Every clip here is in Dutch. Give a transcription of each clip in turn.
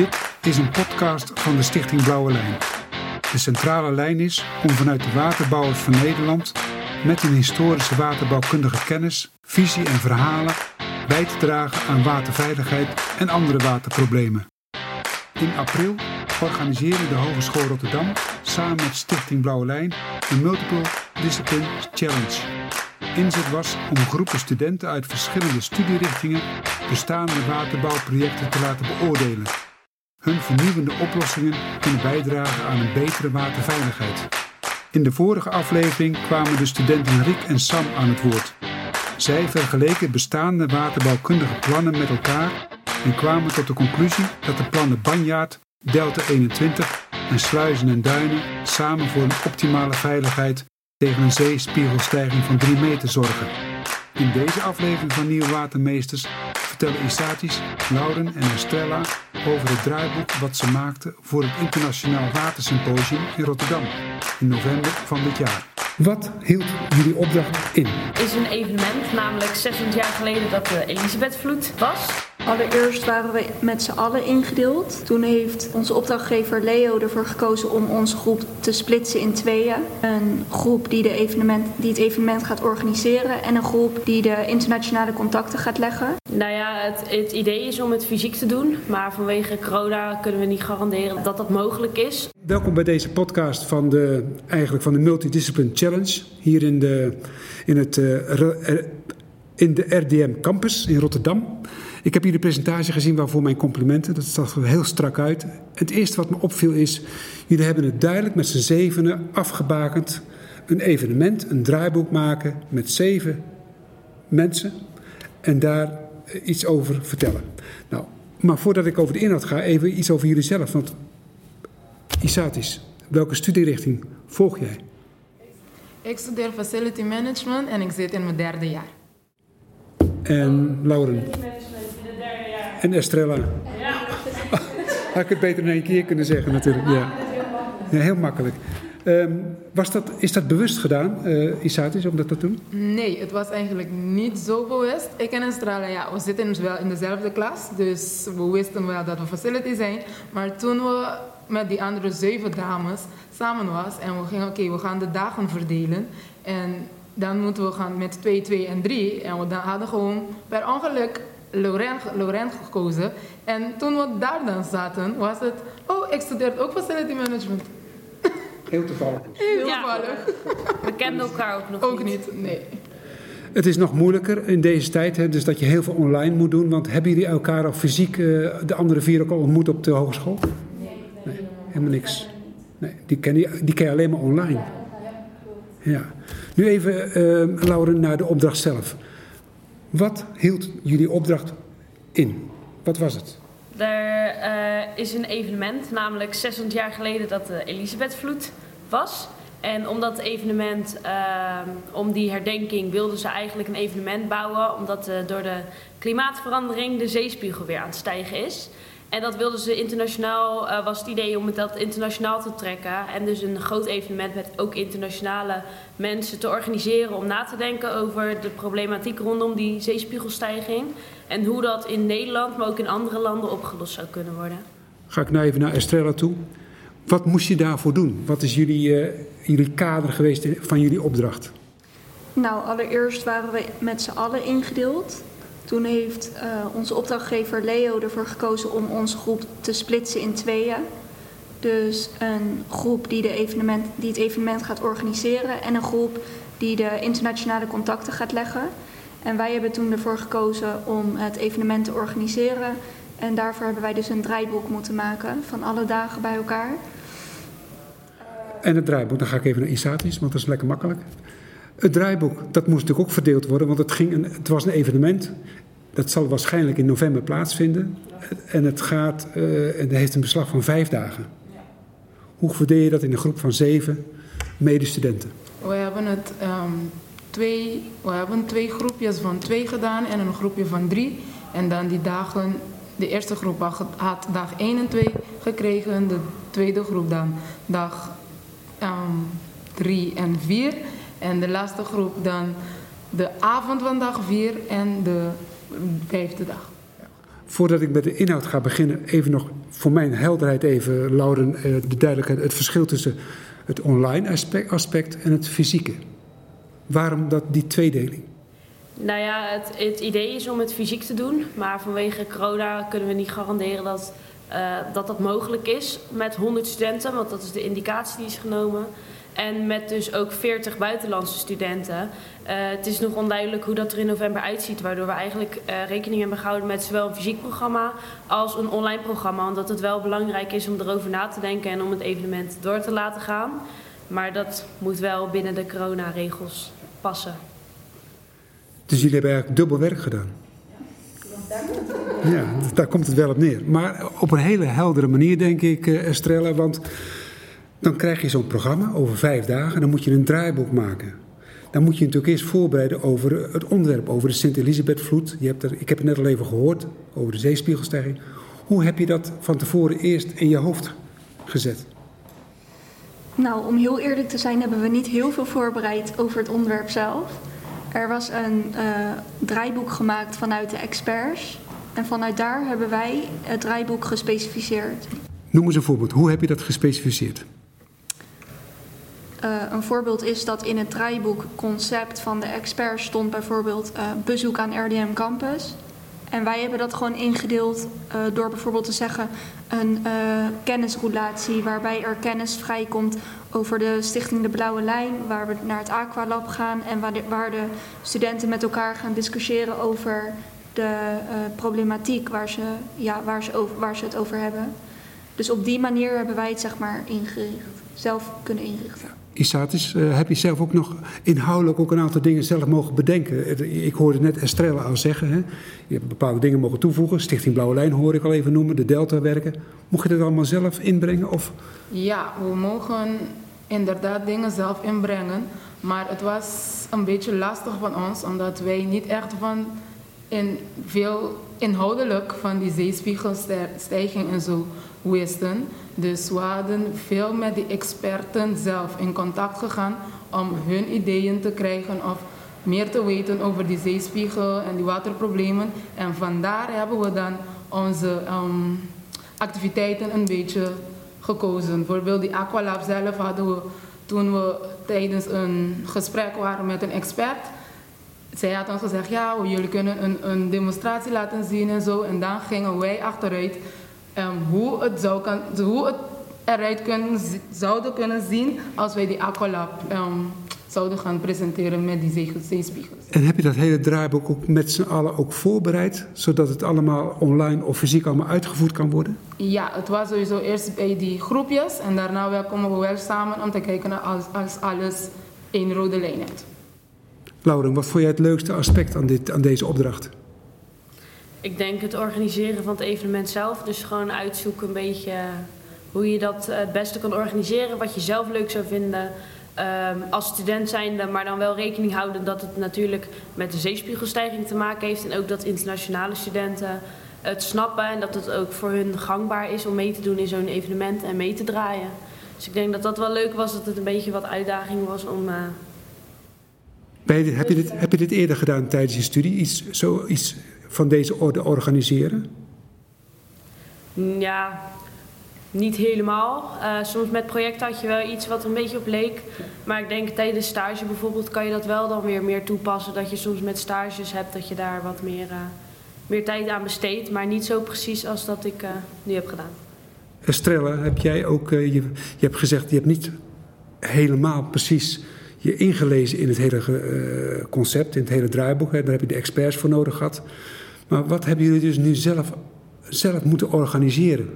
Dit is een podcast van de Stichting Blauwe Lijn. De centrale lijn is om vanuit de waterbouwers van Nederland met hun historische waterbouwkundige kennis, visie en verhalen bij te dragen aan waterveiligheid en andere waterproblemen. In april organiseerde de Hogeschool Rotterdam samen met Stichting Blauwe Lijn de Multiple Discipline Challenge. Inzet was om groepen studenten uit verschillende studierichtingen bestaande waterbouwprojecten te laten beoordelen. Hun vernieuwende oplossingen kunnen bijdragen aan een betere waterveiligheid. In de vorige aflevering kwamen de studenten Rick en Sam aan het woord. Zij vergeleken bestaande waterbouwkundige plannen met elkaar en kwamen tot de conclusie dat de plannen Banjaard, Delta 21 en Sluizen en Duinen samen voor een optimale veiligheid tegen een zeespiegelstijging van 3 meter zorgen. In deze aflevering van Nieuwe Watermeesters vertellen Isatis, Lauren en Estrella over het draaiboek wat ze maakten voor het Internationaal Watersymposium in Rotterdam in november van dit jaar. Wat hield jullie opdracht in? is een evenement, namelijk 600 jaar geleden dat de Elisabethvloed was. Allereerst waren we met z'n allen ingedeeld. Toen heeft onze opdrachtgever Leo ervoor gekozen om onze groep te splitsen in tweeën. Een groep die, de evenement, die het evenement gaat organiseren en een groep die de internationale contacten gaat leggen. Nou ja, het, het idee is om het fysiek te doen, maar vanwege corona kunnen we niet garanderen dat dat mogelijk is. Welkom bij deze podcast van de, eigenlijk van de Multidiscipline Challenge hier in de, in het, eh, in de RDM Campus in Rotterdam. Ik heb hier de presentatie gezien, waarvoor mijn complimenten. Dat zag er heel strak uit. Het eerste wat me opviel is, jullie hebben het duidelijk met z'n zevenen afgebakend. Een evenement, een draaiboek maken met zeven mensen en daar eh, iets over vertellen. Nou, maar voordat ik over de inhoud ga, even iets over jullie zelf. Want Isatis, welke studierichting volg jij? Ik studeer Facility Management en ik zit in mijn derde jaar. En Lauren? En Estrella? Had ik het beter in één keer kunnen zeggen natuurlijk. Ja, ja heel makkelijk. Ehm, was dat, is dat bewust gedaan, eh Isatis, om dat te doen? Nee, het was eigenlijk niet zo bewust. Ik en Estrella, ja, we zitten wel in dezelfde klas, dus we wisten wel dat we facility zijn. Maar toen we met die andere zeven dames samen was en we gingen, oké, we gaan de dagen verdelen. En dan moeten we gaan met 2, 2 en 3. En we dan hadden gewoon per ongeluk Lorraine, Lorraine gekozen. En toen we daar dan zaten, was het, oh, ik studeer ook facility management. Heel toevallig. Heel Ja. toevallig. We kenden elkaar ook nog Ook niet. niet, nee. Het is nog moeilijker in deze tijd, hè, dus dat je heel veel online moet doen. Want hebben jullie elkaar al fysiek, eh, de andere vier ook al ontmoet op de hogeschool? Nee, helemaal niks. Nee, die ken je, die ken je alleen maar online. Ja. Nu even, eh, Lauren, naar de opdracht zelf. Wat hield jullie opdracht in? Wat was het? Er eh, is een evenement, namelijk 600 jaar geleden dat de Elisabethvloed was. En om dat evenement, eh, om die herdenking, wilden ze eigenlijk een evenement bouwen. Omdat eh, door de klimaatverandering de zeespiegel weer aan het stijgen is. En dat wilden ze internationaal, eh, was het idee om het dat internationaal te trekken. En dus een groot evenement met ook internationale mensen te organiseren. Om na te denken over de problematiek rondom die zeespiegelstijging. En hoe dat in Nederland, maar ook in andere landen opgelost zou kunnen worden. Ga ik nou even naar Estrella toe. Wat moest je daarvoor doen? Wat is jullie, eh, jullie kader geweest van jullie opdracht? Nou, allereerst waren we met z'n allen ingedeeld. Toen heeft eh, onze opdrachtgever Leo ervoor gekozen om onze groep te splitsen in tweeën. Dus een groep die, de evenement, die het evenement gaat organiseren en een groep die de internationale contacten gaat leggen. En wij hebben toen ervoor gekozen om het evenement te organiseren. En daarvoor hebben wij dus een draaiboek moeten maken van alle dagen bij elkaar. En het draaiboek, dan ga ik even naar Isatis, want dat is lekker makkelijk. Het draaiboek, dat moest natuurlijk ook verdeeld worden, want het, ging een, het was een evenement. Dat zal waarschijnlijk in november plaatsvinden. En het gaat, eh, en het heeft een beslag van vijf dagen. Hoe verdeel je dat in een groep van zeven medestudenten? We hebben het ehm, twee, we hebben twee groepjes van twee gedaan en een groepje van drie. En dan die dagen, de eerste groep had, dag 1 en 2 gekregen, de tweede groep dan dag 3 en 4. En de laatste groep dan de avond van dag 4 en de vijfde dag. Voordat ik met de inhoud ga beginnen, even nog voor mijn helderheid even, Lauren, eh, de duidelijkheid, het verschil tussen het online aspect, aspect en het fysieke. Waarom dat, die tweedeling? Nou ja, het, het, idee is om het fysiek te doen, maar vanwege corona kunnen we niet garanderen dat, uh, dat dat mogelijk is met 100 studenten, want dat is de indicatie die is genomen. En met dus ook 40 buitenlandse studenten. Uh, het is nog onduidelijk hoe dat er in november uitziet, waardoor we eigenlijk uh, rekening hebben gehouden met zowel een fysiek programma als een online programma. Omdat het wel belangrijk is om erover na te denken en om het evenement door te laten gaan. Maar dat moet wel binnen de coronaregels passen. Dus jullie hebben eigenlijk dubbel werk gedaan? Ja, daar komt het wel op neer. Maar op een hele heldere manier, denk ik, Estrella. Want dan krijg je zo'n programma over vijf dagen. Dan moet je een draaiboek maken. Dan moet je natuurlijk eerst voorbereiden over het onderwerp, over de Sint-Elisabethvloed. Je hebt ik heb het net al even gehoord, over de zeespiegelstijging. Hoe heb je dat van tevoren eerst in je hoofd gezet? Nou, om heel eerlijk te zijn, hebben we niet heel veel voorbereid over het onderwerp zelf. Er was een uh, draaiboek gemaakt vanuit de experts. En vanuit daar hebben wij het draaiboek gespecificeerd. Noem eens een voorbeeld. Hoe heb je dat gespecificeerd? Uh, een voorbeeld is dat in het draaiboek concept van de experts stond bijvoorbeeld uh, bezoek aan RDM Campus. En wij hebben dat gewoon ingedeeld uh, door bijvoorbeeld te zeggen een kennisroulatie waarbij er kennis vrijkomt over de Stichting De Blauwe Lijn, waar we naar het Aqualab gaan en waar de, waar de studenten met elkaar gaan discussiëren over de problematiek waar ze, ja, waar, ze waar ze het over hebben. Dus op die manier hebben wij het zeg maar ingericht, zelf kunnen inrichten. Isatis, uh, heb je zelf ook nog inhoudelijk ook een aantal dingen zelf mogen bedenken? Ik hoorde net Estrella al zeggen, hè? je hebt bepaalde dingen mogen toevoegen. Stichting Blauwe Lijn hoor ik al even noemen, de Delta-werken. Mocht je dat allemaal zelf inbrengen? Of? Ja, we mogen inderdaad dingen zelf inbrengen. Maar het was een beetje lastig van ons, omdat wij niet echt van in veel inhoudelijk van die zeespiegelstijging en zo wisten. Dus we hadden veel met die experten zelf in contact gegaan om hun ideeën te krijgen of meer te weten over die zeespiegel en die waterproblemen. En vandaar hebben we dan onze um, activiteiten een beetje gekozen. Bijvoorbeeld die Aqualab zelf hadden we toen we tijdens een gesprek waren met een expert. Zij had ons gezegd, ja, jullie kunnen een, een demonstratie laten zien en zo. En dan gingen wij achteruit um, hoe, het zou kan, hoe het eruit kunnen, zouden kunnen zien als wij die Aqualab um, zouden gaan presenteren met die zeespiegels. En heb je dat hele draaiboek ook met z'n allen ook voorbereid, zodat het allemaal online of fysiek allemaal uitgevoerd kan worden? Ja, het was sowieso eerst bij die groepjes en daarna wel komen we wel samen om te kijken naar als, als alles één rode lijn heeft. Lauren, wat vond jij het leukste aspect aan, dit, aan deze opdracht? Ik denk het organiseren van het evenement zelf. Dus gewoon uitzoeken een beetje hoe je dat het beste kan organiseren. Wat je zelf leuk zou vinden um, als student zijnde. Maar dan wel rekening houden dat het natuurlijk met de zeespiegelstijging te maken heeft. En ook dat internationale studenten het snappen. En dat het ook voor hun gangbaar is om mee te doen in zo'n evenement en mee te draaien. Dus ik denk dat dat wel leuk was. Dat het een beetje wat uitdaging was om... Uh, je, heb, je dit, heb je dit eerder gedaan tijdens je studie? Iets, zoiets van deze orde organiseren? Ja, niet helemaal. Uh, soms met projecten had je wel iets wat een beetje op leek. Maar ik denk tijdens stage bijvoorbeeld kan je dat wel dan weer meer toepassen. Dat je soms met stages hebt dat je daar wat meer, uh, meer tijd aan besteedt. Maar niet zo precies als dat ik uh, nu heb gedaan. Estrella, heb jij ook, je, je hebt gezegd, je hebt niet helemaal precies je ingelezen in het hele concept, in het hele draaiboek. Hè. Daar heb je de experts voor nodig gehad. Maar wat hebben jullie dus nu zelf, zelf moeten organiseren?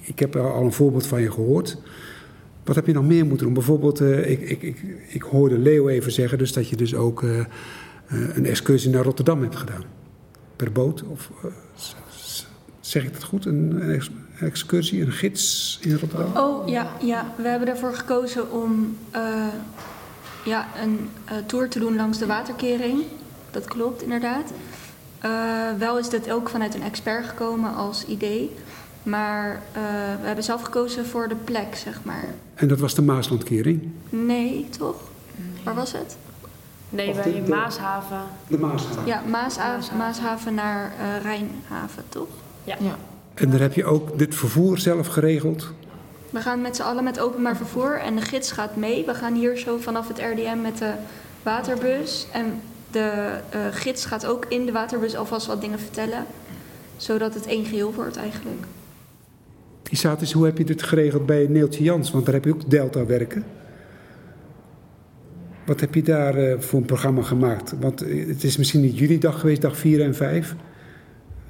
Ik heb al een voorbeeld van je gehoord. Wat heb je nog meer moeten doen? Bijvoorbeeld, uh, ik, ik, ik, ik, hoorde Leo even zeggen dus dat je dus ook uh, uh, een excursie naar Rotterdam hebt gedaan. Per boot? Of zeg ik dat goed? Een, een, excursie, een gids in Rotterdam? Oh ja, ja. we hebben ervoor gekozen om ja, een tour te doen langs de waterkering. Dat klopt inderdaad. Uh, wel is dit ook vanuit een expert gekomen als idee. Maar uh, we hebben zelf gekozen voor de plek, zeg maar. En dat was de Maaslandkering? Nee, toch? Nee. Waar was het? Nee, bij de, de, Maashaven. De Maashaven. Ja, Maashaven, Maashaven naar uh, Rijnhaven, toch? Ja. ja. En dan heb je ook dit vervoer zelf geregeld. We gaan met z'n allen met openbaar vervoer en de gids gaat mee. We gaan hier zo vanaf het RDM met de waterbus. En de uh, gids gaat ook in de waterbus alvast wat dingen vertellen. Zodat het één geheel wordt eigenlijk. Isatis, hoe heb je dit geregeld bij Neeltje Jans? Want daar heb je ook Delta werken. Wat heb je daar uh, voor een programma gemaakt? Want het is misschien niet jullie dag geweest, dag 4 en 5.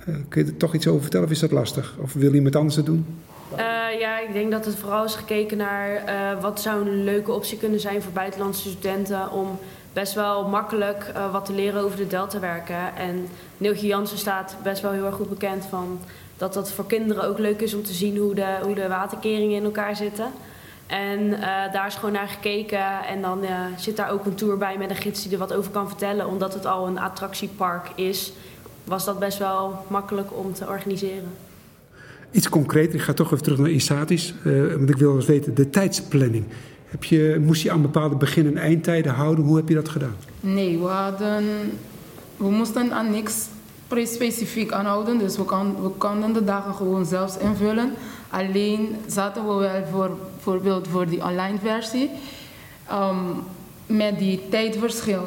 Uh, kun je er toch iets over vertellen of is dat lastig? Of wil iemand anders het doen? Uh, ja, ik denk dat het vooral is gekeken naar uh, wat zou een leuke optie kunnen zijn voor buitenlandse studenten om best wel makkelijk uh, wat te leren over de delta werken. En Neeltje Jansen staat best wel heel erg goed bekend van dat dat voor kinderen ook leuk is om te zien hoe de, hoe de waterkeringen in elkaar zitten. En daar is gewoon naar gekeken en dan zit daar ook een tour bij met een gids die er wat over kan vertellen. Omdat het al een attractiepark is, was dat best wel makkelijk om te organiseren. Iets concreter, ik ga toch even terug naar Isatis, want ik wil eens weten, de tijdsplanning. Heb je, moest je aan bepaalde begin- en eindtijden houden? Hoe heb je dat gedaan? Nee, we, hadden, we moesten aan niks specifiek aanhouden, dus we, we konden de dagen gewoon zelfs invullen. Alleen zaten we wel voor, bijvoorbeeld voor die online versie. Um, met die tijdverschil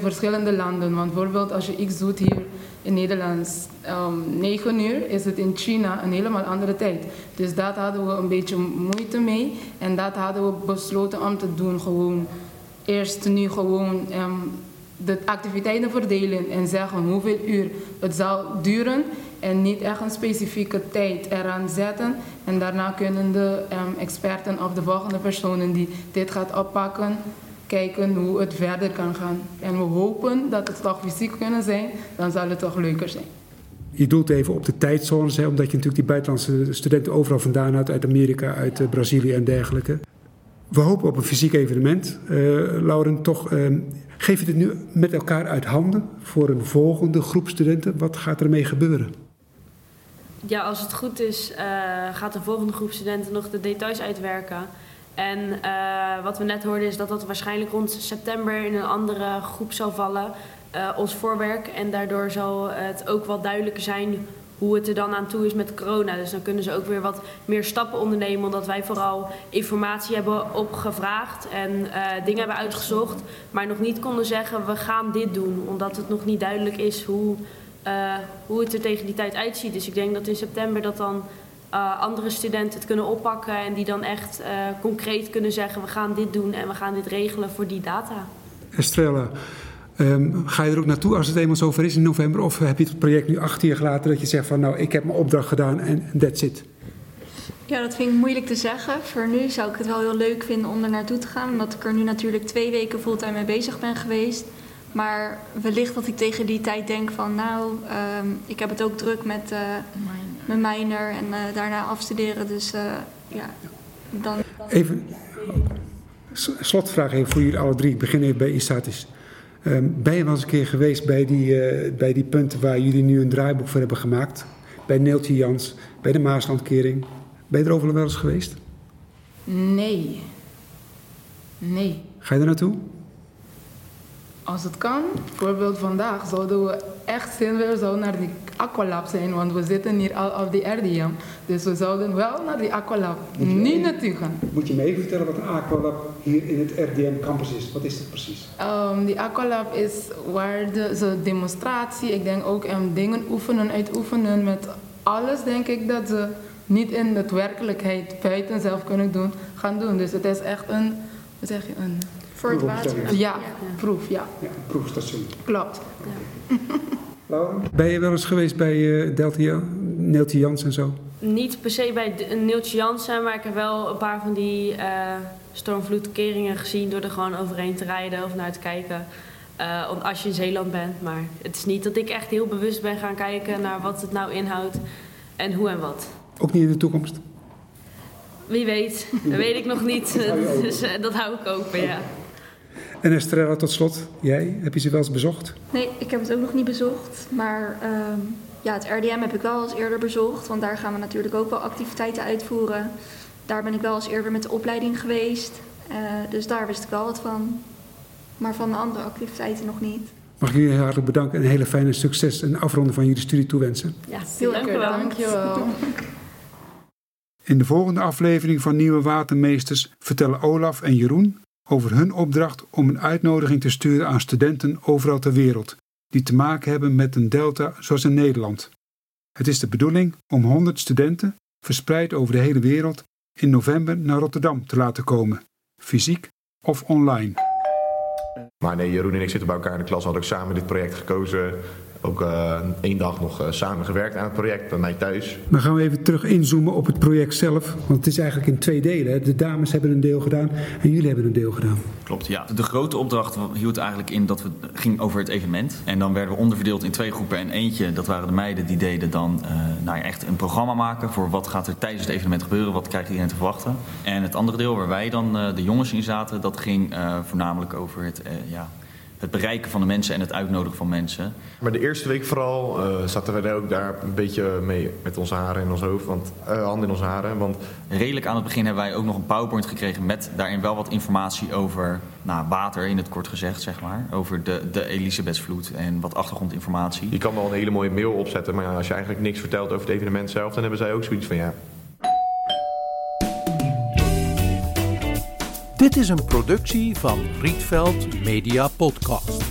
verschillende landen. Want bijvoorbeeld als je iets doet hier in Nederland, um, 9 uur, is het in China een helemaal andere tijd. Dus dat hadden we een beetje moeite mee. En dat hadden we besloten om te doen. Gewoon eerst nu gewoon um, de activiteiten verdelen en zeggen hoeveel uur het zal duren. En niet echt een specifieke tijd eraan zetten. En daarna kunnen de um, experten of de volgende personen die dit gaat oppakken kijken hoe het verder kan gaan. En we hopen dat het toch fysiek kunnen zijn, dan zal het toch leuker zijn. Je doelt even op de tijdzones, hè, omdat je natuurlijk die buitenlandse studenten overal vandaan uit, uit Amerika, uit ja. Brazilië en dergelijke. We hopen op een fysiek evenement. Uh, Lauren, toch, uh, geef je dit nu met elkaar uit handen voor een volgende groep studenten? Wat gaat ermee gebeuren? Ja, als het goed is, uh, gaat de volgende groep studenten nog de details uitwerken. En uh, wat we net hoorden is dat dat waarschijnlijk rond september in een andere groep zal vallen, uh, ons voorwerk. En daardoor zal het ook wat duidelijker zijn hoe het er dan aan toe is met corona. Dus dan kunnen ze ook weer wat meer stappen ondernemen, omdat wij vooral informatie hebben opgevraagd en uh, dingen hebben uitgezocht, maar nog niet konden zeggen we gaan dit doen, omdat het nog niet duidelijk is hoe, hoe het er tegen die tijd uitziet. Dus ik denk dat in september dat dan uh, andere studenten het kunnen oppakken en die dan echt uh, concreet kunnen zeggen: we gaan dit doen en we gaan dit regelen voor die data. Estrella, um, ga je er ook naartoe als het eenmaal zover is in november? Of heb je het project nu achter je gelaten dat je zegt van nou, ik heb mijn opdracht gedaan en that's it? Ja, dat vind ik moeilijk te zeggen. Voor nu zou ik het wel heel leuk vinden om er naartoe te gaan. Omdat ik er nu natuurlijk twee weken fulltime mee bezig ben geweest. Maar wellicht dat ik tegen die tijd denk van nou, um, ik heb het ook druk met, uh, mijn minor en uh, daarna afstuderen. Dus uh, ja, dan... Even, slotvraag even voor jullie alle drie. Ik begin even bij Isatis. Um, ben je wel eens een keer geweest bij die, uh, bij die punten waar jullie nu een draaiboek voor hebben gemaakt? Bij Neeltje Jans, bij de Maaslandkering. Ben je er overal wel eens geweest? Nee. Nee. Ga je er naartoe? Als het kan, bijvoorbeeld vandaag, zouden we echt zin willen zo naar die Aqualab zijn, want we zitten hier al op die RDM. Dus we zouden wel naar die Aqualab nu naartoe gaan. Moet je me even vertellen wat een Aqualab hier in het RDM campus is? Wat is dat precies? Um, die Aqualab is waar de, de demonstratie, ik denk ook um, dingen oefenen, uitoefenen met alles, denk ik, dat ze niet in de werkelijkheid buiten zelf kunnen doen, gaan doen. Dus het is echt een, wat zeg je, een... Voor het water. Ja, ja, proef, ja. Ja, proefstation. Klopt. Okay. Laura? Ben je wel eens geweest bij uh, Delta, Neeltje Jans en zo? Niet per se bij Neeltje Jansen, maar ik heb wel een paar van die uh, stormvloedkeringen gezien door er gewoon overheen te rijden of naar te kijken. Uh, als je in Zeeland bent. Maar het is niet dat ik echt heel bewust ben gaan kijken naar wat het nou inhoudt en hoe en wat. Ook niet in de toekomst? Wie weet, dat weet ik nog niet. dus uh, dat hou ik open, ja. En Estrella, tot slot, jij, heb je ze wel eens bezocht? Nee, ik heb het ook nog niet bezocht. Maar uh, ja, het RDM heb ik wel eens eerder bezocht. Want daar gaan we natuurlijk ook wel activiteiten uitvoeren. Daar ben ik wel eens eerder met de opleiding geweest. Uh, dus daar wist ik wel wat van. Maar van de andere activiteiten nog niet. Mag ik jullie heel hartelijk bedanken en een hele fijne succes en afronden van jullie studie toewensen. Ja, dank u wel. dankjewel. In de volgende aflevering van Nieuwe Watermeesters vertellen Olaf en Jeroen over hun opdracht om een uitnodiging te sturen aan studenten overal ter wereld die te maken hebben met een delta zoals in Nederland. Het is de bedoeling om 100 studenten, verspreid over de hele wereld, in november naar Rotterdam te laten komen, fysiek of online. Maar nee, Jeroen en ik zitten bij elkaar in de klas. Hadden ook samen dit project gekozen. Ook eh, één dag nog eh, samen gewerkt aan het project bij mij thuis. Dan gaan we even terug inzoomen op het project zelf, want het is eigenlijk in twee delen. hè. De dames hebben een deel gedaan en jullie hebben een deel gedaan. Klopt, ja. De grote opdracht hield eigenlijk in dat we ging over het evenement. En dan werden we onderverdeeld in twee groepen. En eentje, dat waren de meiden, die deden dan eh, nou ja, echt een programma maken voor wat gaat er tijdens het evenement gebeuren, wat krijgt iedereen te verwachten. En het andere deel waar wij dan eh, de jongens in zaten, dat ging eh, voornamelijk over het, eh, ja, het bereiken van de mensen en het uitnodigen van mensen. Maar de eerste week vooral eh, zaten wij ook daar een beetje mee met onze haren in ons hoofd. Want, eh, handen in onze haren. Want Redelijk aan het begin hebben wij ook nog een PowerPoint gekregen met daarin wel wat informatie over nou, water, in het kort gezegd, zeg maar. Over de, de Elisabethsvloed en wat achtergrondinformatie. je kan wel een hele mooie mail opzetten. Maar ja, als je eigenlijk niks vertelt over het evenement zelf, dan hebben zij ook zoiets van ja. Dit is een productie van Rietveld Media Podcast.